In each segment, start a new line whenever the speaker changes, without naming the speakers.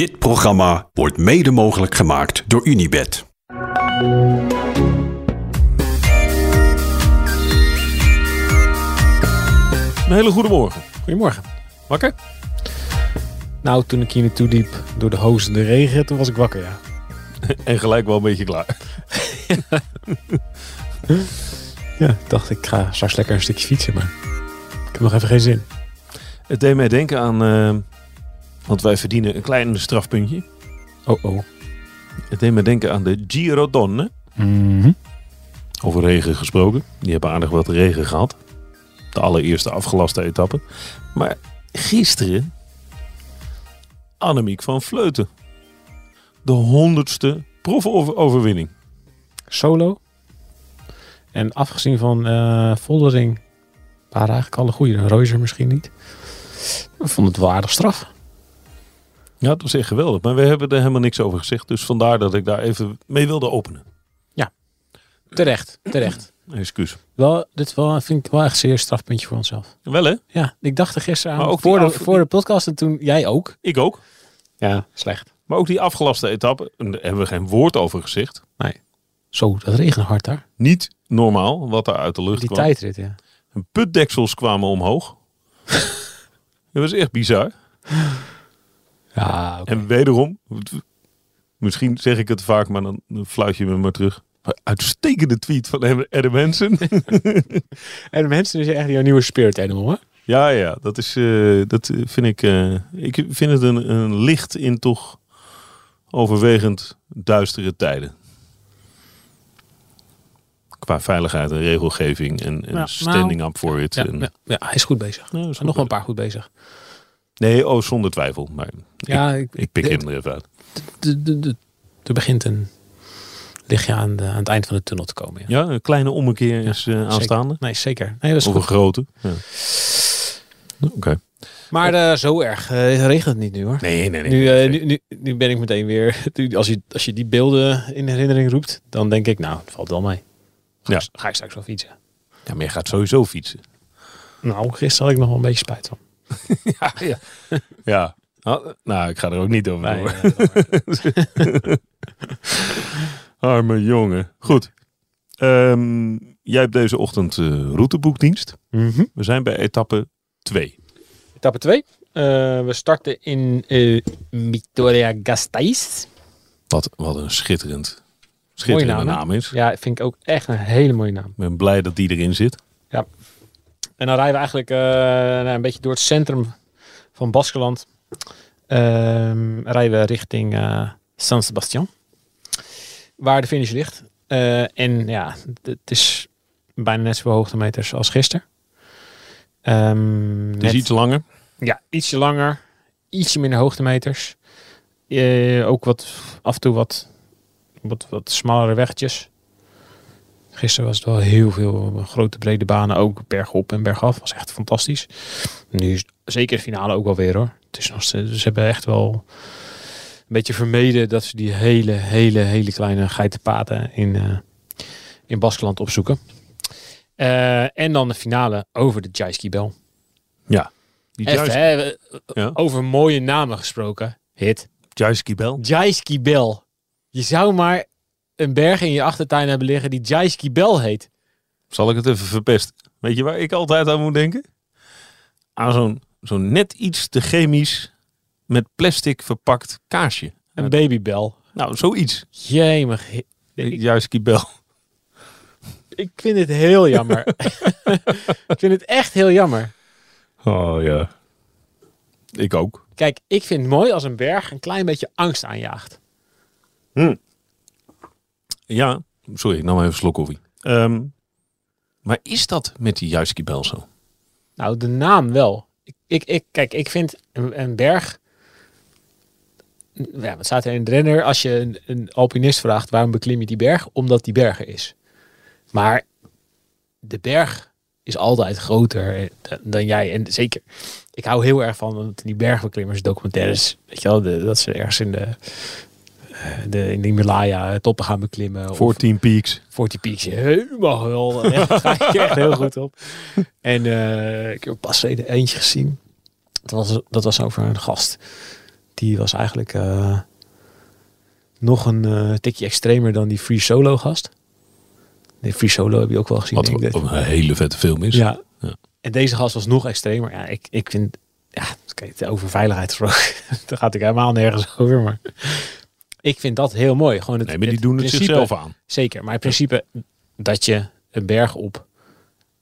Dit programma wordt mede mogelijk gemaakt door Unibed.
Een hele goede morgen.
Goedemorgen.
Wakker?
Nou, toen ik hier naartoe liep door de hozende regen, toen was ik wakker, ja.
En gelijk wel een beetje klaar.
Ja, ik dacht ik ga straks lekker een stukje fietsen, maar ik heb nog even geen zin.
Het deed mij denken aan... eh, want wij verdienen een klein strafpuntje.
Oh, oh.
Het deed mij denken aan de Giro Donne.
Mhm.
Over regen gesproken. Die hebben aardig wat regen gehad. De allereerste afgelaste etappe. Maar gisteren... Annemiek van Vleuten. De honderdste profoverwinning.
Solo. En afgezien van eh Voldering waren eigenlijk alle goede. Reuser misschien niet. Ik vond het wel aardig straf.
Ja, dat was echt geweldig. Maar we hebben er helemaal niks over gezegd. Dus vandaar dat ik daar even mee wilde openen.
Terecht, terecht.
Excuus.
Wel, dit wel, vind ik wel echt een zeer strafpuntje voor onszelf.
Wel hè?
Ja, ik dacht er gisteren aan
Maar ook die
voor, de, voor de podcast en toen jij ook.
Ik ook.
Ja, slecht.
Maar ook die afgelaste etappe, en daar hebben we geen woord over gezegd.
Zo, dat regent hard daar.
Niet normaal wat daar uit de lucht
Die
kwam.
tijdrit, ja.
En putdeksels kwamen omhoog. dat was echt bizar.
Ja, oké.
En wederom, misschien zeg ik het vaak, maar dan fluit je me maar terug. Uitstekende tweet van Adam Hansen.
En de mensen is echt jouw nieuwe spirit animal, hè?
ja, ja, dat is, eh, dat vind ik, eh, ik vind het een, een licht in toch overwegend duistere tijden. Qua veiligheid en regelgeving en, en
Ja,
standing up for it.
Ja,
en,
ja, ja, hij is goed bezig.
Nou,
Er zijn nog wel een paar goed bezig.
Nee, oh, zonder twijfel. Maar
Ja,
ik, ik pik hem er even uit.
er begint een lichtje aan, de, aan het eind van de tunnel te komen. Ja.
Ja, een kleine ommekeer is eh,
Zeker.
aanstaande.
Nee, zeker. Nee, dat is
Of een grote. Ja. Oké.
Maar eh, zo erg eh, regent het niet nu, hoor.
Nee, nee, nee.
Nu, nu, nu, nu ben ik meteen weer... Als je, als je die beelden in herinnering roept, dan denk ik, nou, het valt wel mee. Ga,
Ja.
ik, ga ik straks wel fietsen.
Ja, maar je gaat sowieso fietsen.
Nou, gisteren had ik nog wel een beetje spijt van.
Ja, ja. ja. Oh, nou, ik ga er ook niet over
Nee,
door.
eh,
Arme jongen. Goed. Ehm, jij hebt deze ochtend eh, routeboekdienst.
mhm.
We zijn bij etappe 2.
Etappe 2. we starten in eh Vitoria-Gasteiz.
Wat, wat een schitterend, schitterende
naam, hè?
naam is.
Ja, vind ik ook echt een hele mooie naam.
Ik ben blij dat die erin zit.
En dan rijden we eigenlijk eh, nou, een beetje door het centrum van Baskeland. Ehm, rijden we richting eh, San Sebastian. Waar de finish ligt. Eh, en ja, het is bijna net zoveel hoogtemeters als gisteren. Ehm,
Het is
net-
iets langer.
Ja, ietsje langer. Ietsje minder hoogtemeters. Ook wat, af en toe wat, wat, wat smallere weggetjes. Gisteren was het wel heel veel grote brede banen. Ook bergop en bergaf. Was echt fantastisch. Nu is zeker de finale ook wel weer hoor. Het is nog ze hebben echt wel een beetje vermeden dat ze die hele, hele, hele kleine geitenpaden in, eh in Baskeland opzoeken. Eh, en dan de finale over de Jaiski Bel.
Ja. Die
hè,
Ja.
over mooie namen gesproken. Hit.
Jaiski Bel.
Jaiski Bel. Je zou maar een berg in je achtertuin hebben liggen die Jaiski Bel heet.
Zal ik het even verpesten? Weet je waar ik altijd aan moet denken? Aan zo'n zo'n net iets te chemisch met plastic verpakt kaarsje.
Een babybel.
Nou, zoiets.
Jemig.
Jaiski Bel.
Ik vind het heel jammer. ik vind het echt heel jammer.
Oh ja. Ik ook.
Kijk, ik vind het mooi als een berg een klein beetje angst aanjaagt.
Ja, sorry, ik nam even een slok koffie. Ehm, maar is dat met die Jaiski Bel zo?
Nou, de naam wel. Ik, ik, ik, kijk, ik vind een, een berg... Ja, wat staat er in de renner? Als je een, een alpinist vraagt waarom beklim je die berg? Omdat die berger is. Maar de berg is altijd groter dan- jij. En zeker, ik hou heel erg van die bergbeklimmers documentaires. Weet je wel, de, dat ze ergens in de, de, in de Himalaya toppen gaan beklimmen. of-
14 Peaks.
40 Peaks, helemaal. Echt, daar ga ik echt heel goed op. En eh, ik heb pas geleden eentje gezien. Dat was, dat was over een gast. die was eigenlijk eh, nog een eh, tikje extremer dan die Free Solo gast. Die Free Solo heb je ook wel gezien.
Wat
denk ik.
een hele vette film is.
Ja.
Ja.
En deze gast was nog extremer. Ja, ik, ik vind, ja, over veiligheid gesproken, daar gaat ik helemaal nergens over. Maar ik vind dat heel mooi. Gewoon het,
Nee, maar die doen het
principe-
zichzelf aan.
Zeker, maar het principe dat je een berg op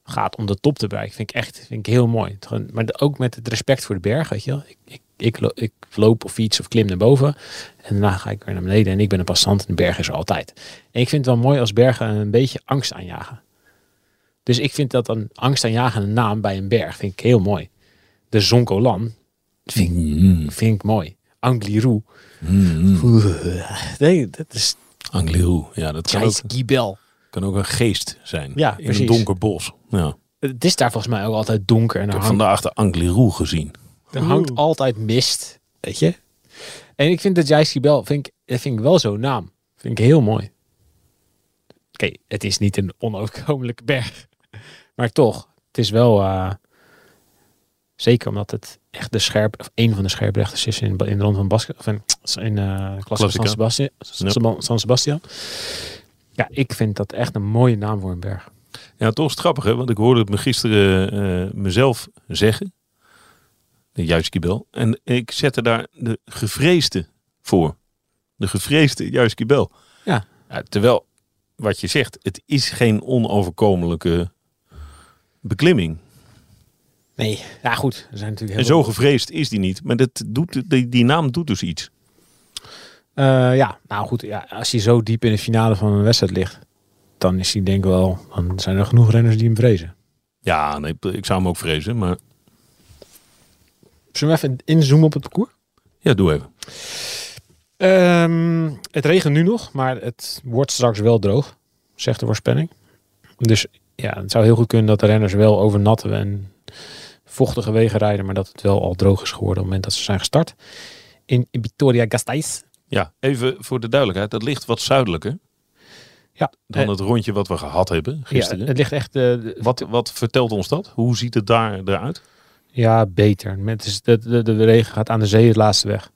gaat om de top te bereiken, vind ik echt vind ik heel mooi. Maar ook met het respect voor de berg, weet je wel. Ik, ik, ik, lo- ik loop of fiets of klim naar boven en daarna ga ik weer naar beneden en ik ben een passant en de berg is er altijd. En ik vind het wel mooi als bergen een beetje angst aanjagen. Dus ik vind dat een angst aanjagende naam bij een berg vind ik heel mooi. De Zonkolan vind,
Mm,
vind ik mooi. Angliru.
mm.
Nee, dat is
Angliru. Ja, dat kan ook,
Jais Gibel.
kan ook een geest zijn.
Ja,
in
precies.
een donker bos. Ja.
Het is daar volgens mij ook altijd donker. En
Ik heb
hangt,
vandaag de Angliru gezien.
er hangt altijd mist. Weet je? En ik vind dat Jijskibel, vind ik, dat vind ik wel zo'n naam. Vind ik heel mooi. Oké, het is niet een onoverkomelijke berg. Maar toch, het is wel... eh, zeker omdat het echt de scherp, of een van de scherprechters is in, in de rond van Basque, of in, in eh Klasse. San Sebastian.
Ja.
San Sebastian. Ja, ik vind dat echt een mooie naam voor een berg.
Ja, toch is het grappig, hè? Want ik hoorde het me gisteren eh, mezelf zeggen. De juiste kibel. En ik zette daar de gevreesde voor. De gevreesde juiste kibel.
Ja.
Terwijl, wat je zegt, het is geen onoverkomelijke beklimming.
Nee, ja goed. Er zijn natuurlijk
En zo gevreesd is die niet. Maar dat doet, die, die naam doet dus iets.
Eh, ja, nou goed. Ja, als hij zo diep in de finale van een wedstrijd ligt, dan is hij denk ik wel. Dan zijn er genoeg renners die hem vrezen.
Ja, nee, ik zou hem ook vrezen. Maar
Zullen we even inzoomen op het parcours?
ja, doe even.
Ehm, het regent nu nog, maar het wordt straks wel droog, zegt de voorspelling. Dus ja, het zou heel goed kunnen dat de renners wel over natte en vochtige wegen rijden, maar dat het wel al droog is geworden op het moment dat ze zijn gestart. In Vitoria-Gasteiz.
Ja, even voor de duidelijkheid. Dat ligt wat zuidelijker
Ja,
dan
eh,
het rondje wat we gehad hebben
ja,
gisteren.
het ligt echt. eh,
Wat, wat vertelt ons dat? Hoe ziet het daar eruit?
Ja, beter. Met, de, de, de regen gaat aan de zee het laatste weg.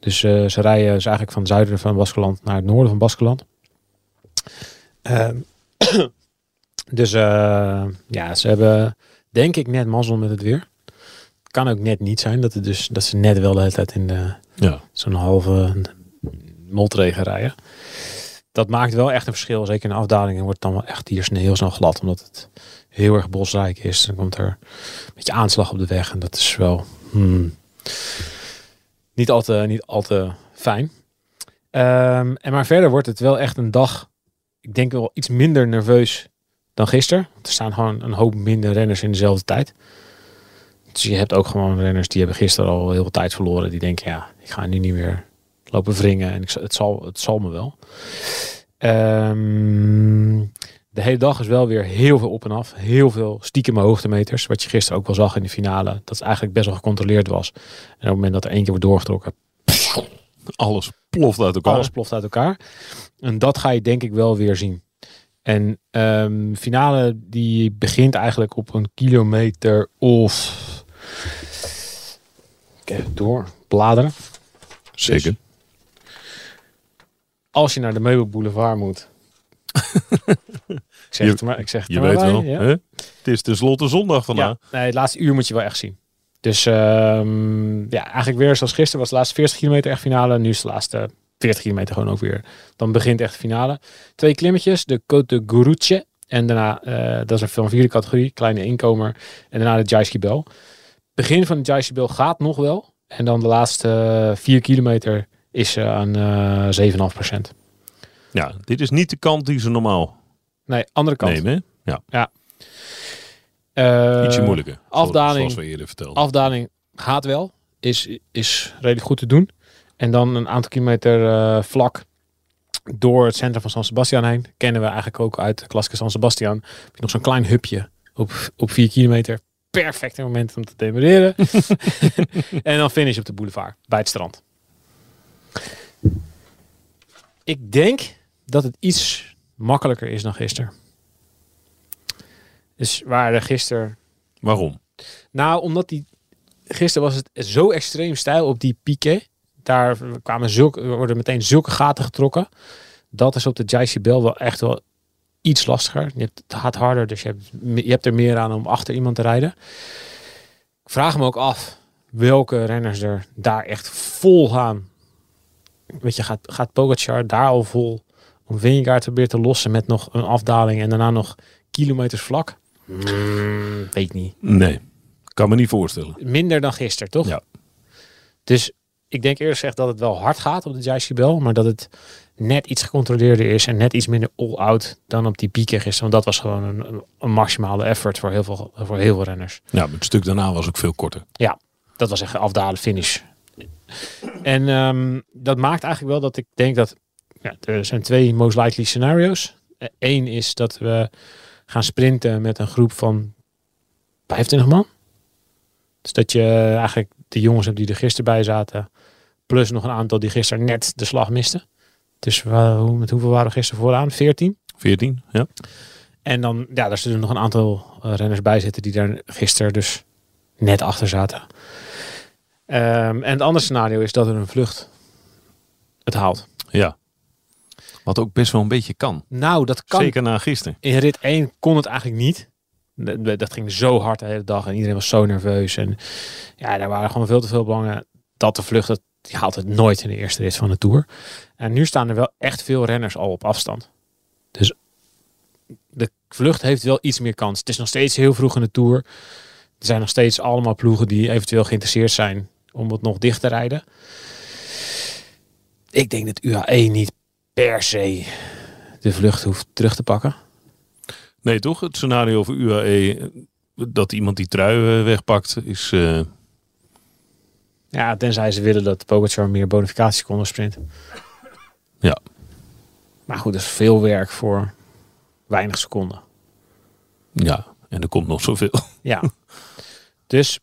Dus eh, ze rijden dus eigenlijk van het zuiden van Baskeland naar het noorden van Baskeland. Ehm, dus eh, ja, ze hebben denk ik net mazzel met het weer. Kan ook net niet zijn dat, het dus, dat ze net wel de hele tijd in de,
Ja.
zo'n halve motregen rijden. Dat maakt wel echt een verschil. Zeker in de afdalingen wordt het dan wel echt hier heel snel glad. Omdat het heel erg bosrijk is. Dan komt er een beetje aanslag op de weg. En dat is wel hmm, niet, al te, niet al te fijn. Ehm, en maar verder wordt het wel echt een dag. Ik denk wel iets minder nerveus dan gisteren. Er staan gewoon een hoop minder renners in dezelfde tijd. Dus je hebt ook gewoon renners die hebben gisteren al heel veel tijd verloren. Die denken, ja, ik ga nu niet meer lopen wringen. En ik, zal- het, zal, het zal me wel. Ehm, de hele dag is wel weer heel veel op en af. Heel veel stiekeme hoogtemeters. Wat je gisteren ook wel zag in de finale. Dat het eigenlijk best wel gecontroleerd was. En op het moment dat er één keer wordt doorgetrokken,
Alles ploft uit elkaar.
alles ploft uit elkaar. En dat ga je denk ik wel weer zien. En ehm finale die begint eigenlijk op een kilometer of... Even door bladeren.
Zeker.
Als je naar de Meubelboulevard moet. ik zeg
Je-
het maar. Ik zeg het
Je
maar
weet
bij,
wel.
ja.
Hè? Het is tenslotte zondag vandaag.
Ja, nee, het laatste uur moet je wel echt zien. Dus ehm, ja, eigenlijk weer zoals gisteren was de laatste 40 kilometer echt finale. Nu is de laatste 40 kilometer gewoon ook weer. Dan begint echt de finale. Twee klimmetjes, de Côte de. En daarna, eh, dat is een van vierde categorie, kleine inkomer. En daarna de Jaiski Bel. Begin van de Jaiski Bel gaat nog wel. En dan de laatste eh, vier kilometer is ze aan eh 7,5 procent.
Ja, dit is niet de kant die ze normaal
Nee, andere kant.
nemen. Ja,
Eh,
ietsje moeilijker.
afdaling.
Zoals we eerder vertelden.
afdaling gaat wel. Is, is redelijk goed te doen. En dan een aantal kilometer eh, vlak door het centrum van San Sebastian heen. Kennen we eigenlijk ook uit de klassieke San Sebastian. Heb je nog zo'n klein hupje op, op 4 kilometer. Perfecte moment om te demereren. en dan finish op de boulevard bij het strand. Ik denk dat het iets makkelijker is dan gisteren. Dus waar er gisteren
Waarom?
nou, omdat die gisteren was het zo extreem stijl op die piquet. Daar kwamen zulke, worden meteen zulke gaten getrokken. Dat is op de JC Bell wel echt wel iets lastiger. Je hebt, het gaat harder, dus je hebt, je hebt er meer aan om achter iemand te rijden. Ik vraag me ook af welke renners er daar echt vol gaan. Weet je, gaat, gaat Pogacar daar al vol om Vingegaard te proberen te lossen met nog een afdaling en daarna nog kilometers vlak? Mm, weet niet.
Nee, kan me niet voorstellen.
Minder dan gisteren, toch?
Ja.
Dus ik denk eerlijk gezegd dat het wel hard gaat op de Bell, maar dat het net iets gecontroleerder is en net iets minder all-out dan op die pieken gisteren. Want dat was gewoon een, een maximale effort voor heel, veel, voor heel veel renners.
Ja, het stuk daarna was ook veel korter.
Ja, dat was echt een afdalen finish. En ehm, dat maakt eigenlijk wel dat ik denk dat ja, er zijn twee most likely scenario's. Eén is dat we gaan sprinten met een groep van 25 man. Dus dat je eigenlijk de jongens hebt die er gisteren bij zaten. Plus nog een aantal die gisteren net de slag misten. Dus uh, met hoeveel waren we gisteren vooraan? 14?
14, ja.
En dan, ja, daar zullen nog een aantal uh, renners bij zitten die daar gisteren dus net achter zaten. Um, en het andere scenario is dat er een vlucht het haalt.
Ja. Wat ook best wel een beetje kan.
Nou, dat kan.
Zeker na gisteren.
In rit 1 kon het eigenlijk niet. Dat ging zo hard de hele dag en iedereen was zo nerveus. En ja, daar waren gewoon veel te veel belangen dat de vlucht het die haalt het nooit in de eerste rit van de Tour. En nu staan er wel echt veel renners al op afstand. Dus de vlucht heeft wel iets meer kans. Het is nog steeds heel vroeg in de Tour. Er zijn nog steeds allemaal ploegen die eventueel geïnteresseerd zijn om het nog dicht te rijden. Ik denk dat UAE niet per se de vlucht hoeft terug te pakken.
Nee, toch? Het scenario voor UAE dat iemand die trui wegpakt is... Uh
ja, tenzij ze willen dat Pogacar meer bonificatie kon sprinten.
Ja.
Maar goed, dat is veel werk voor weinig seconden.
Ja, en er komt nog zoveel.
Ja. Dus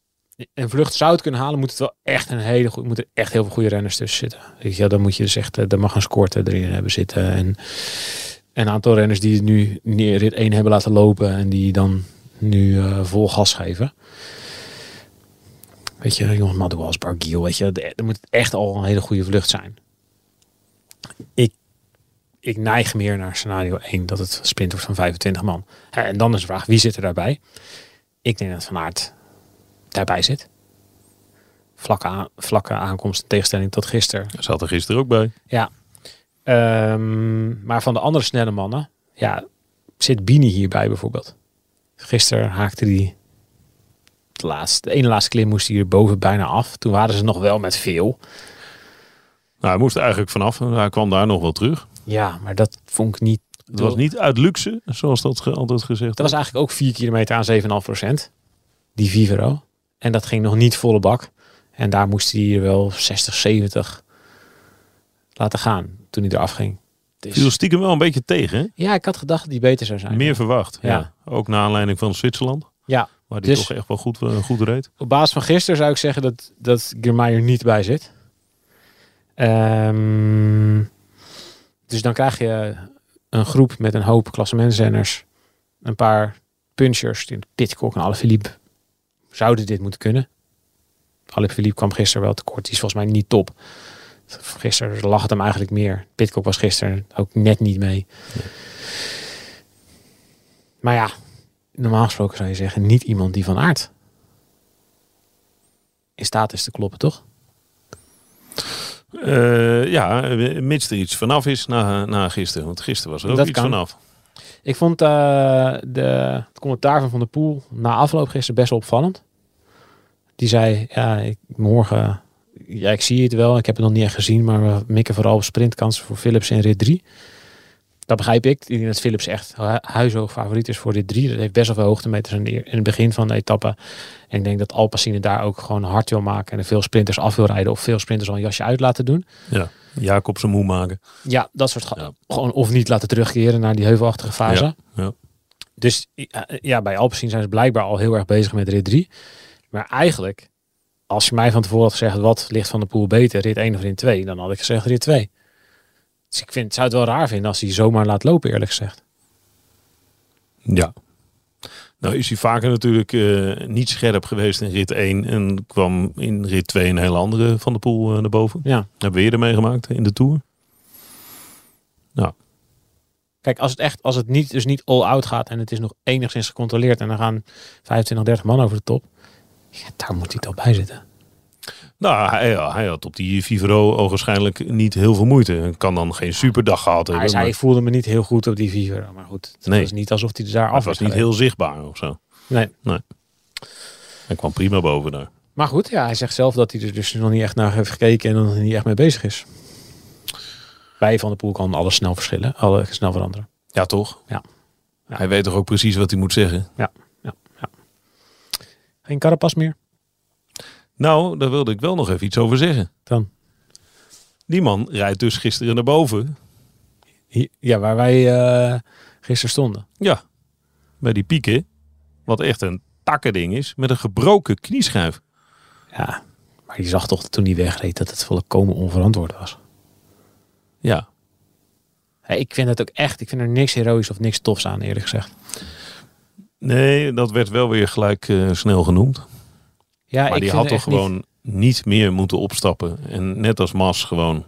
een vlucht zou het kunnen halen, moet het wel echt een hele goede, moeten echt heel veel goede renners tussen zitten. Weet je, dan moet je dus echt, er mag een scorte erin hebben zitten. En een aantal renners die nu rit 1 hebben laten lopen en die dan nu uh, vol gas geven. Weet je, jongens, Madouas, Bargiel, weet je, er moet echt al een hele goede vlucht zijn. Ik, ik neig meer naar scenario 1, dat het sprint wordt van 25 man. En dan is de vraag, wie zit er daarbij? Ik denk dat Van Aert daarbij zit. Vlakke, aan, vlakke aankomst in tegenstelling tot gisteren.
Dat zat er gisteren ook bij.
Ja. Um, maar van de andere snelle mannen, ja, zit Bini hierbij bijvoorbeeld. Gisteren haakte hij de, laatste, de ene laatste klim moest hij er boven bijna af. Toen waren ze nog wel met veel.
Nou, hij moest eigenlijk vanaf. Hij kwam daar nog wel terug.
Ja, maar dat vond ik niet...
Het was niet uit luxe, zoals dat altijd gezegd
Dat was eigenlijk ook 4 kilometer aan 7,5 procent. Die Vivero. En dat ging nog niet volle bak. En daar moest hij wel 60, 70 laten gaan toen hij eraf ging.
Dus... Viel stiekem wel een beetje tegen, hè?
Ja, ik had gedacht dat hij beter zou zijn.
Meer verwacht, ja. ja. Ook naar aanleiding van Zwitserland.
Ja,
maar die dus, toch echt wel goed, uh, goed reed.
Op basis van gisteren zou ik zeggen dat, dat Germeier niet bij zit. Um, dus dan krijg je een groep met een hoop klassementzenners. Een paar punchers. Pitcock en Alaphilippe zouden dit moeten kunnen. Alaphilippe kwam gisteren wel tekort. Die is volgens mij niet top. Gisteren lag het hem eigenlijk meer. Pitcock was gisteren ook net niet mee. Nee. Maar ja, normaal gesproken zou je zeggen, niet iemand die van aard in staat is te kloppen, toch?
Uh, ja, mits er iets vanaf is na, na gisteren. Want gisteren was er ook iets kan. vanaf.
Ik vond uh, de, het commentaar van Van der Poel na afloop gisteren best wel opvallend. Die zei, ja, ik, morgen, ja, ik zie het wel. Ik heb het nog niet echt gezien, maar we mikken vooral op sprintkansen voor Philips in rit 3. Dat begrijp ik. Ik denk dat Philips echt huishoog favoriet is voor dit drie. Dat heeft best wel veel hoogtemeters in het begin van de etappe. En ik denk dat Alpacine daar ook gewoon hard wil maken. En veel sprinters af wil rijden. Of veel sprinters al een jasje uit laten doen.
Ja, Jacob zijn moe maken.
Ja, dat soort ja. Gewoon of niet laten terugkeren naar die heuvelachtige fase.
Ja, ja.
Dus ja, bij Alpecin zijn ze blijkbaar al heel erg bezig met rit 3. Maar eigenlijk, als je mij van tevoren had gezegd wat ligt van de pool beter, rit 1 of rit 2, dan had ik gezegd rit 2. Dus ik vind, zou het wel raar vinden als hij zomaar laat lopen, eerlijk gezegd.
Ja. Nou is hij vaker natuurlijk eh, niet scherp geweest in rit 1 en kwam in rit 2 een hele andere van de pool eh, naar boven.
Ja.
Hebben we eerder meegemaakt in de Tour.
Kijk, als het echt, als het niet, dus niet all-out gaat en het is nog enigszins gecontroleerd en dan gaan 25, 30 man over de top. Ja, daar moet hij toch bij zitten.
Nou, hij, hij had op die Vivero ogenschijnlijk niet heel veel moeite. Kan dan geen superdag gehad hebben.
Hij zei,
maar
ik voelde me niet heel goed op die Vivero. Maar goed, het
Nee.
was niet alsof hij er daar af
het was niet
gereden.
heel zichtbaar of zo.
Nee.
Hij kwam prima boven daar.
Maar goed, ja, hij zegt zelf dat hij er dus nog niet echt naar heeft gekeken en nog niet echt mee bezig is. Bij Van der Poel kan alles snel verschillen, alle snel veranderen.
Ja, toch?
Ja. Ja.
Hij weet toch ook precies wat hij moet zeggen.
Geen Carapas meer?
Nou, daar wilde ik wel nog even iets over zeggen.
Dan.
Die man rijdt dus gisteren naar boven.
Ja, waar wij eh gisteren stonden.
Ja, bij die pieken. Wat echt een takkending is. Met een gebroken knieschijf.
Ja, maar die zag toch toen hij wegreed dat het volkomen onverantwoord was.
Ja,
Hey, ik vind het ook echt, ik vind er niks heroïs of niks tofs aan, eerlijk gezegd.
nee, dat werd wel weer gelijk eh, snel genoemd.
Ja,
maar die had toch gewoon niet... meer moeten opstappen. En net als Mas gewoon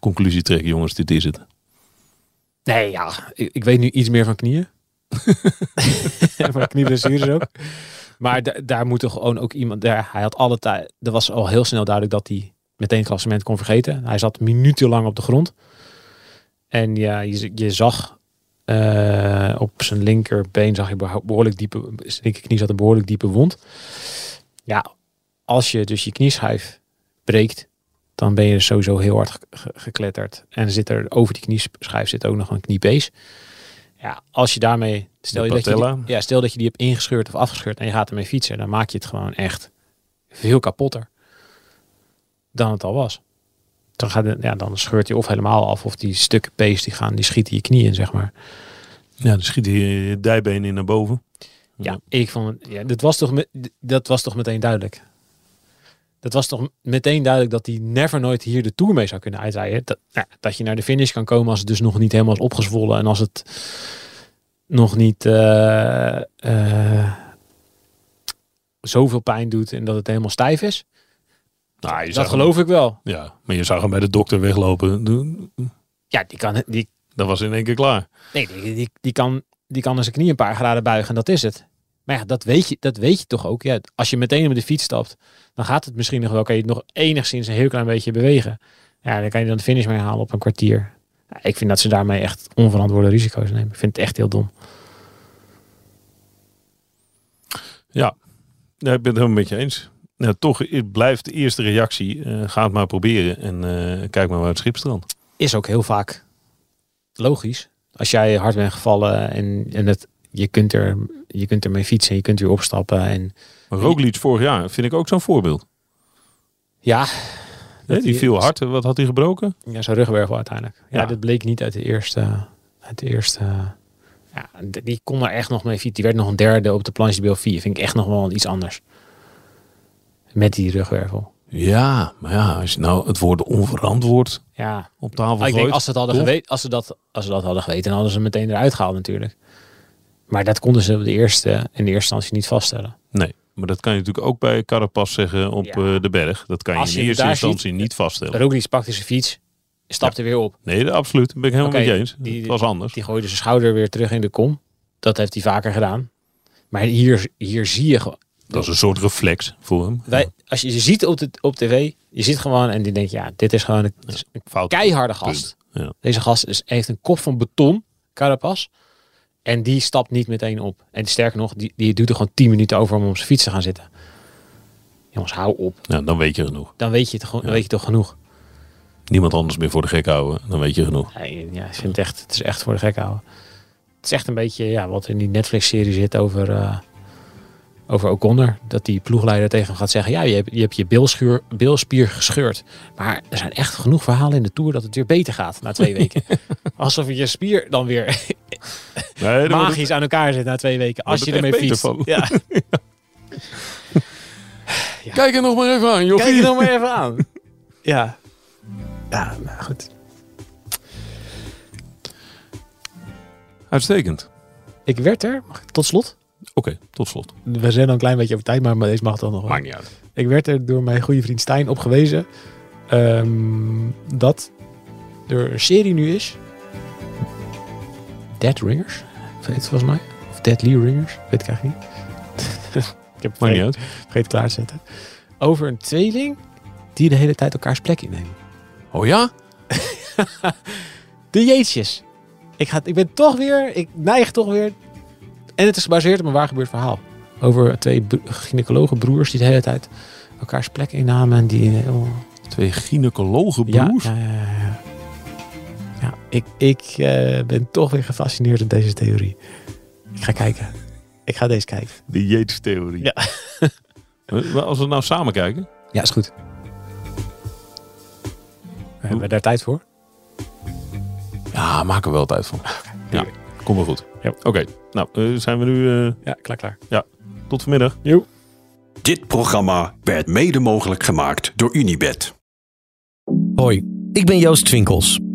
conclusie trekken. Jongens, dit is het.
Nee, ja, ik, ik weet nu iets meer van knieën. van knieblessures ook. Maar da- daar moet toch gewoon ook iemand... Daar, hij had alle tijd... Er was al heel snel duidelijk dat hij meteen het klassement kon vergeten. Hij zat minutenlang op de grond. En ja, je, je zag eh, op zijn linkerbeen zag je beho- behoorlijk diepe... Zijn linkerknie zat een behoorlijk diepe wond. Ja, als je dus je knieschijf breekt, dan ben je dus sowieso heel hard ge- ge- gekletterd. En zit er over die knieschijf zit ook nog een kniepees. Ja, als je daarmee, stel je, dat je, die, ja, stel dat je die hebt ingescheurd of afgescheurd en je gaat ermee fietsen, dan maak je het gewoon echt veel kapotter dan het al was. Dan, gaat het, ja, dan scheurt hij of helemaal af of die stukken pees die gaan, die schieten je knieën in, zeg maar.
Ja, dan schiet je dijbeen in naar boven.
Ja, ik vond ja, dat, was toch, dat was toch meteen duidelijk. Dat was toch meteen duidelijk dat hij never nooit hier de Tour mee zou kunnen uitrijden. Dat, nou, dat je naar de finish kan komen als het dus nog niet helemaal is opgezwollen. En als het nog niet eh, eh, zoveel pijn doet en dat het helemaal stijf is.
Nou,
Dat geloof ik wel.
Ja, maar je zag hem bij de dokter weglopen.
Ja, die kan, die,
Dat was in één keer klaar.
nee, die, die, die, kan, die kan zijn knie een paar graden buigen en dat is het. Maar ja, dat weet je, dat weet je toch ook. Ja, als je meteen op de fiets stapt, dan gaat het misschien nog wel. Kan je het nog enigszins een heel klein beetje bewegen. Ja, dan kan je dan de finish mee halen op een kwartier. Ja, ik vind dat ze daarmee echt onverantwoorde risico's nemen. Ik vind het echt heel dom.
Ja, ja ik ben het helemaal met je eens. Nou, toch het blijft de eerste reactie. eh, ga het maar proberen en eh, kijk maar waar het schip strandt.
Is ook heel vaak logisch. Als jij hard bent gevallen en, en het, je, kunt er, je kunt ermee fietsen, je kunt weer opstappen. En
Maar Roglic vorig jaar vind ik ook zo'n voorbeeld.
ja,
die viel hard. Wat had hij gebroken?
Ja, zijn rugwervel uiteindelijk. Ja,
Ja.
dat bleek niet uit de eerste. Uit de eerste ja, die kon er echt nog mee fietsen. Die werd nog een derde op de planche de Belfie. Vind ik echt nog wel iets anders. Met die rugwervel.
Ja, maar ja, als je nou het woord onverantwoord
Ja,
op tafel
ik denk
gooit.
als ze, het hadden geweten, als, ze dat, als ze dat hadden geweten, dan hadden ze hem meteen eruit gehaald natuurlijk. Maar dat konden ze op de eerste, in de eerste instantie niet vaststellen.
Nee, maar dat kan je natuurlijk ook bij Carapaz zeggen op
Ja.
eh, de berg. Dat kan je in
hem
eerste instantie
ziet,
niet vaststellen.
Roglic pakte zijn fiets, stapte weer op.
Nee, dat- absoluut. Ben ik helemaal
Oké,
met je eens.
die-
het was anders.
Die gooide zijn schouder weer terug in de kom. Dat heeft hij vaker gedaan. Maar hier, hier zie je gewoon.
dat is een soort reflex voor hem.
Wij, als je ze ziet op, de, op tv, je ziet gewoon en die denkt, ja, dit is gewoon een, keiharde gast.
Ja.
Deze gast is, heeft een kop van beton, Carapaz. En die stapt niet meteen op. En sterker nog, die, die doet er gewoon 10 minuten over om op zijn fiets te gaan zitten. Jongens, hou op.
Ja, dan weet je genoeg.
Dan weet je, het, weet je toch genoeg.
Niemand anders meer voor de gek houden. Dan weet je genoeg.
Nee, ja, ik vind het echt, het is echt voor de gek houden. Het is echt een beetje ja, wat in die Netflix-serie zit over, eh over O'Connor. Dat die ploegleider tegen hem gaat zeggen, ja, je hebt je, hebt je bilschuur, bilspier gescheurd. Maar er zijn echt genoeg verhalen in de Tour dat het weer beter gaat na twee weken. Alsof je spier dan weer
Nee, dan
magisch aan elkaar zit na twee weken. Als je ermee fietst.
van.
Ja.
Kijk er nog maar even aan, joh.
Kijk het nog maar even aan. Ja. Ja, nou goed.
Uitstekend.
Ik werd er, tot slot,
Oké, tot slot.
We zijn al een klein beetje over tijd, maar deze mag toch nog wel.
Maakt niet uit.
Ik werd er door mijn goede vriend Stijn op gewezen ehm, dat er een serie nu is. Dead Ringers, heet het volgens mij. Of Deadly Ringers, weet ik eigenlijk niet. ik heb het
Maakt niet uit.
vergeten klaar te zetten. Over een tweeling die de hele tijd elkaars plek innemen.
Oh ja?
De Jeetjes. Ik, ga, ik ben toch weer, ik neig toch weer. En het is gebaseerd op een waar gebeurd verhaal. Over twee bro- gynaecologenbroers die de hele tijd elkaars plek innamen. En die, oh,
Twee gynaecologenbroers?
Ja, ja, ja, ja, ja. Ja, ik, ik eh, ben toch weer gefascineerd door deze theorie. Ik ga kijken. Ik ga deze kijken.
De Yates-theorie.
Ja.
Als we nou samen kijken.
Ja, is goed. Hebben we daar tijd voor?
Ja, maken we wel tijd van. Ja, komt wel goed.
Ja.
Oké, nou eh, zijn we nu eh,
Ja, klaar, klaar.
tot vanmiddag.
Jo.
Dit programma werd mede mogelijk gemaakt door Unibed.
Hoi, ik ben Joost Twinkels,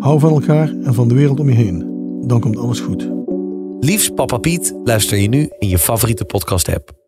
Hou van elkaar en van de wereld om je heen. Dan komt alles goed.
Liefst Papa Piet luister je nu in je favoriete podcast-app.